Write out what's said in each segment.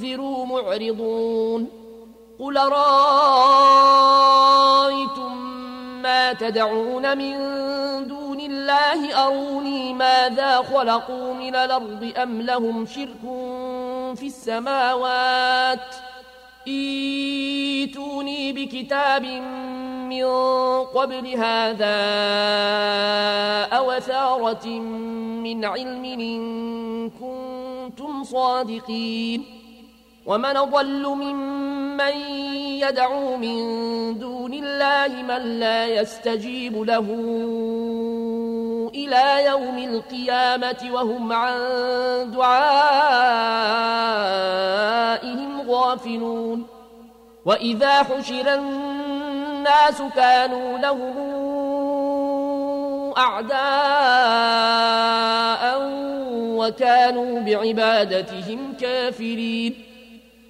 أنذروا معرضون قل رأيتم ما تدعون من دون الله أروني ماذا خلقوا من الأرض أم لهم شرك في السماوات ايتوني بكتاب من قبل هذا أو ثارة من علم إن كنتم صادقين ومن ضل ممن يدعو من دون الله من لا يستجيب له إلى يوم القيامة وهم عن دعائهم غافلون وإذا حشر الناس كانوا لهم أعداء وكانوا بعبادتهم كافرين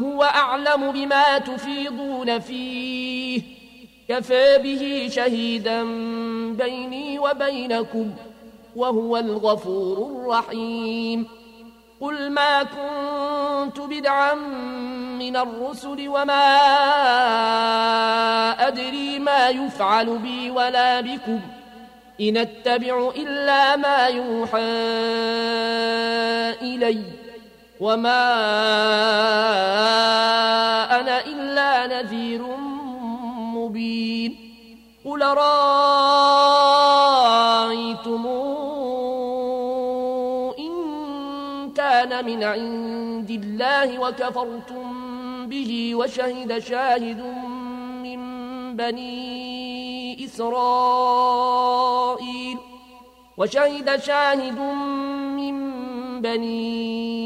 هو أعلم بما تفيضون فيه. كفى به شهيدا بيني وبينكم وهو الغفور الرحيم. قل ما كنت بدعا من الرسل وما أدري ما يفعل بي ولا بكم. إن أتبع إلا ما يوحى إلي. وما أنا إلا نذير مبين قل رأيتم إن كان من عند الله وكفرتم به وشهد شاهد من بني إسرائيل وشهد شاهد من بني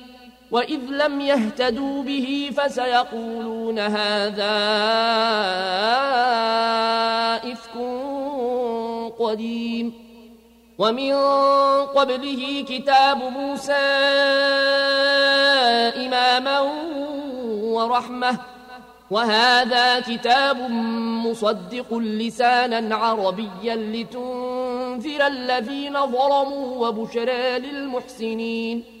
وإذ لم يهتدوا به فسيقولون هذا إفك قديم ومن قبله كتاب موسى إماما ورحمة وهذا كتاب مصدق لسانا عربيا لتنذر الذين ظلموا وبشرى للمحسنين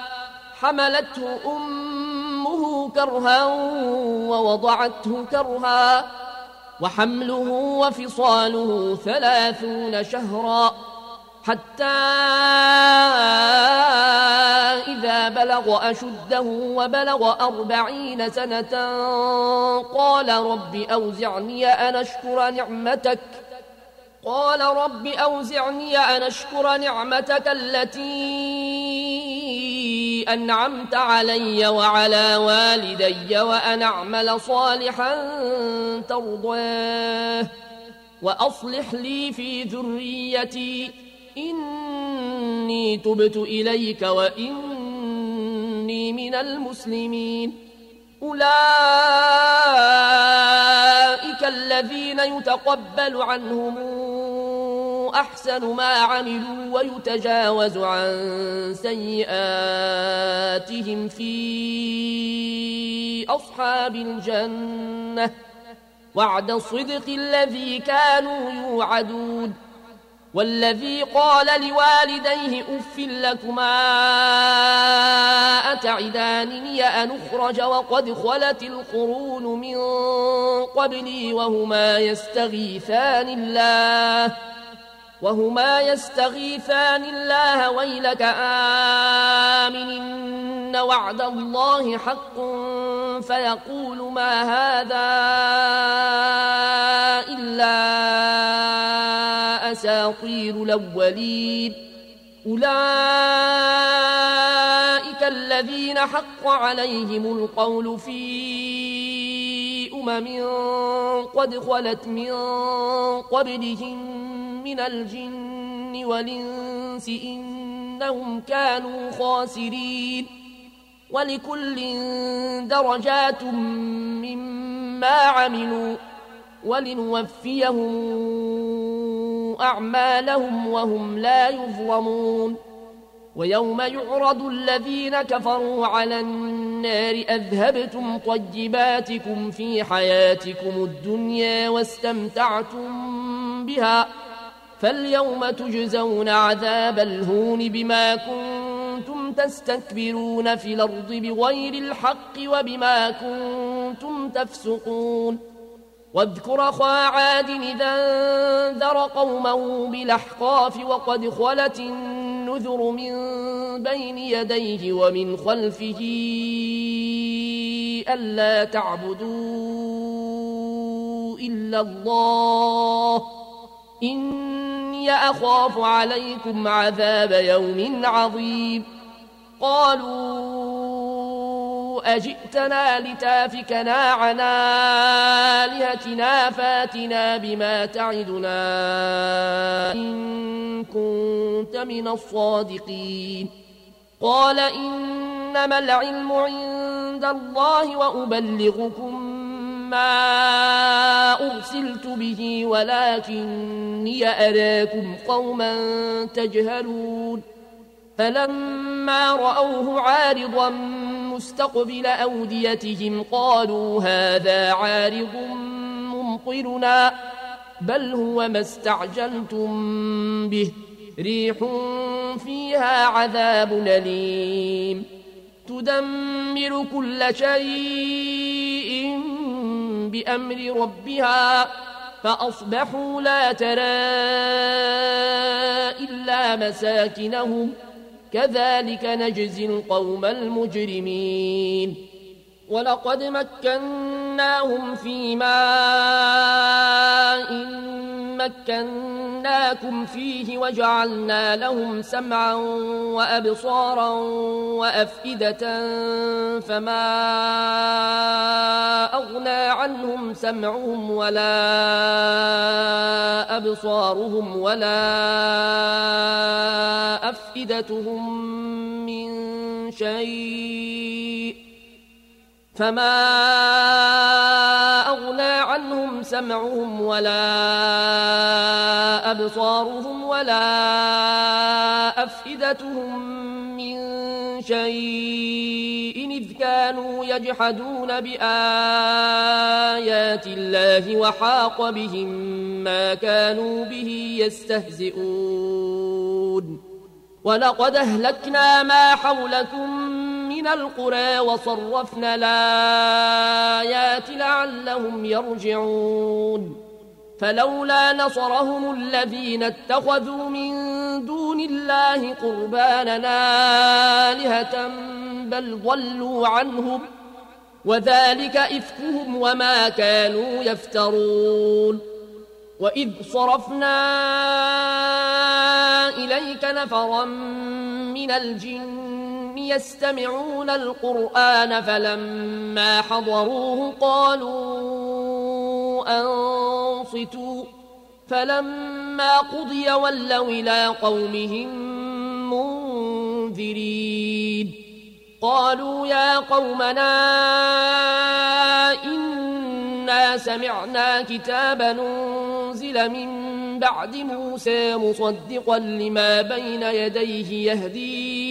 حملته أمه كرها ووضعته كرها وحمله وفصاله ثلاثون شهرا حتى إذا بلغ أشده وبلغ أربعين سنة قال رب أوزعني أن أشكر نعمتك قال رب أوزعني أن أشكر نعمتك التي أنعمت علي وعلى والدي وأن أعمل صالحا ترضاه وأصلح لي في ذريتي. إني تبت إليك وإني من المسلمين. أولئك الذين يتقبل عنهم أحسن ما عملوا ويتجاوز عن سيئاتهم في أصحاب الجنة. وعد الصدق الذي كانوا يوعدون. والذي قال لوالديه أف لكما أتعدانني أن أخرج وقد خلت القرون من قبلي وهما يستغيثان الله. وهما يستغيثان الله ويلك آمن إن وعد الله حق فيقول ما هذا إلا أساطير الأولين. أولئك الذين حق عليهم القول في أمم قد خلت من قبلهم من الجن والإنس إنهم كانوا خاسرين. ولكل درجات مما عملوا ولنوفيهم أعمالهم وهم لا يظلمون. ويوم يعرض الذين كفروا على النار أذهبتم طيباتكم في حياتكم الدنيا واستمتعتم بها. فاليوم تجزون عذاب الهون بما كنتم تستكبرون في الأرض بغير الحق وبما كنتم تفسقون. واذكر أخا عاد إذا انذر قومه بالأحقاف وقد خلت النذر من بين يديه ومن خلفه ألا تعبدوا إلا الله. إني أخاف عليكم عذاب يوم عظيم. قالوا أجئتنا لتافكنا عن آلهتنا فاتنا بما تعدنا إن كنت من الصادقين. قال إنما العلم عند الله وأبلغكم ما أرسلت به ولكني أراكم قوما تجهلون. فلما رأوه عارضا مستقبل أوديتهم قالوا هذا عارض ممطرنا بل هو ما استعجلتم به. ريح فيها عذاب أليم. تدمر كل شيء بأمر ربها فأصبحوا لا ترى إلا مساكنهم. كذلك نجزي القوم المجرمين. ولقد مكناهم في ماء مكناكم فيه وجعلنا لهم سمعا وأبصارا وأفئدة فما أغنى عنهم سمعهم ولا أبصارهم ولا أفئدتهم من شيء فما سمعهم ولا أبصارهم ولا أفئدتهم من شيء إذ كانوا يجحدون بآيات الله وحاق بهم ما كانوا به يستهزئون. ولقد أهلكنا ما حولكم من القرى وصرفنا الآيات لعلهم يرجعون. فلولا نصرهم الذين اتخذوا من دون الله قرباننا آلهة بل ضلوا عنهم وذلك إفكهم وما كانوا يفترون. وإذ صرفنا إليك نفرا من الجن يستمعون القرآن فلما حضروه قالوا أنصتوا فلما قضي ولوا إلى قومهم منذرين قالوا يا قومنا إنا سمعنا كتابا أنزل من بعد موسى مصدقا لما بين يديه يهدي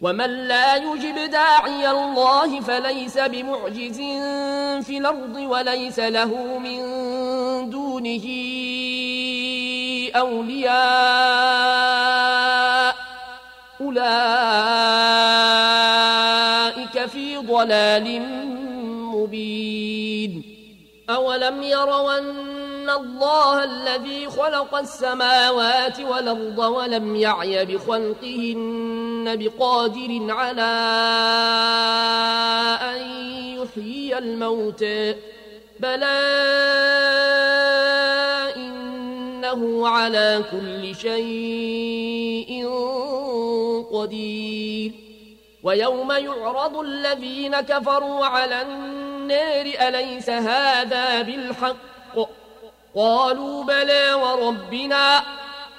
ومن لا يجب داعي الله فليس بمعجز في الأرض وليس له من دونه أولياء أولئك في ضلال مبين أولم يروا أن الله الذي خلق السماوات والأرض ولم يعي بخلقهن بقادر على أن يحيي الموتى بلى إنه على كل شيء قدير. ويوم يعرض الذين كفروا على النار أليس هذا بالحق؟ قالوا بلى وربنا.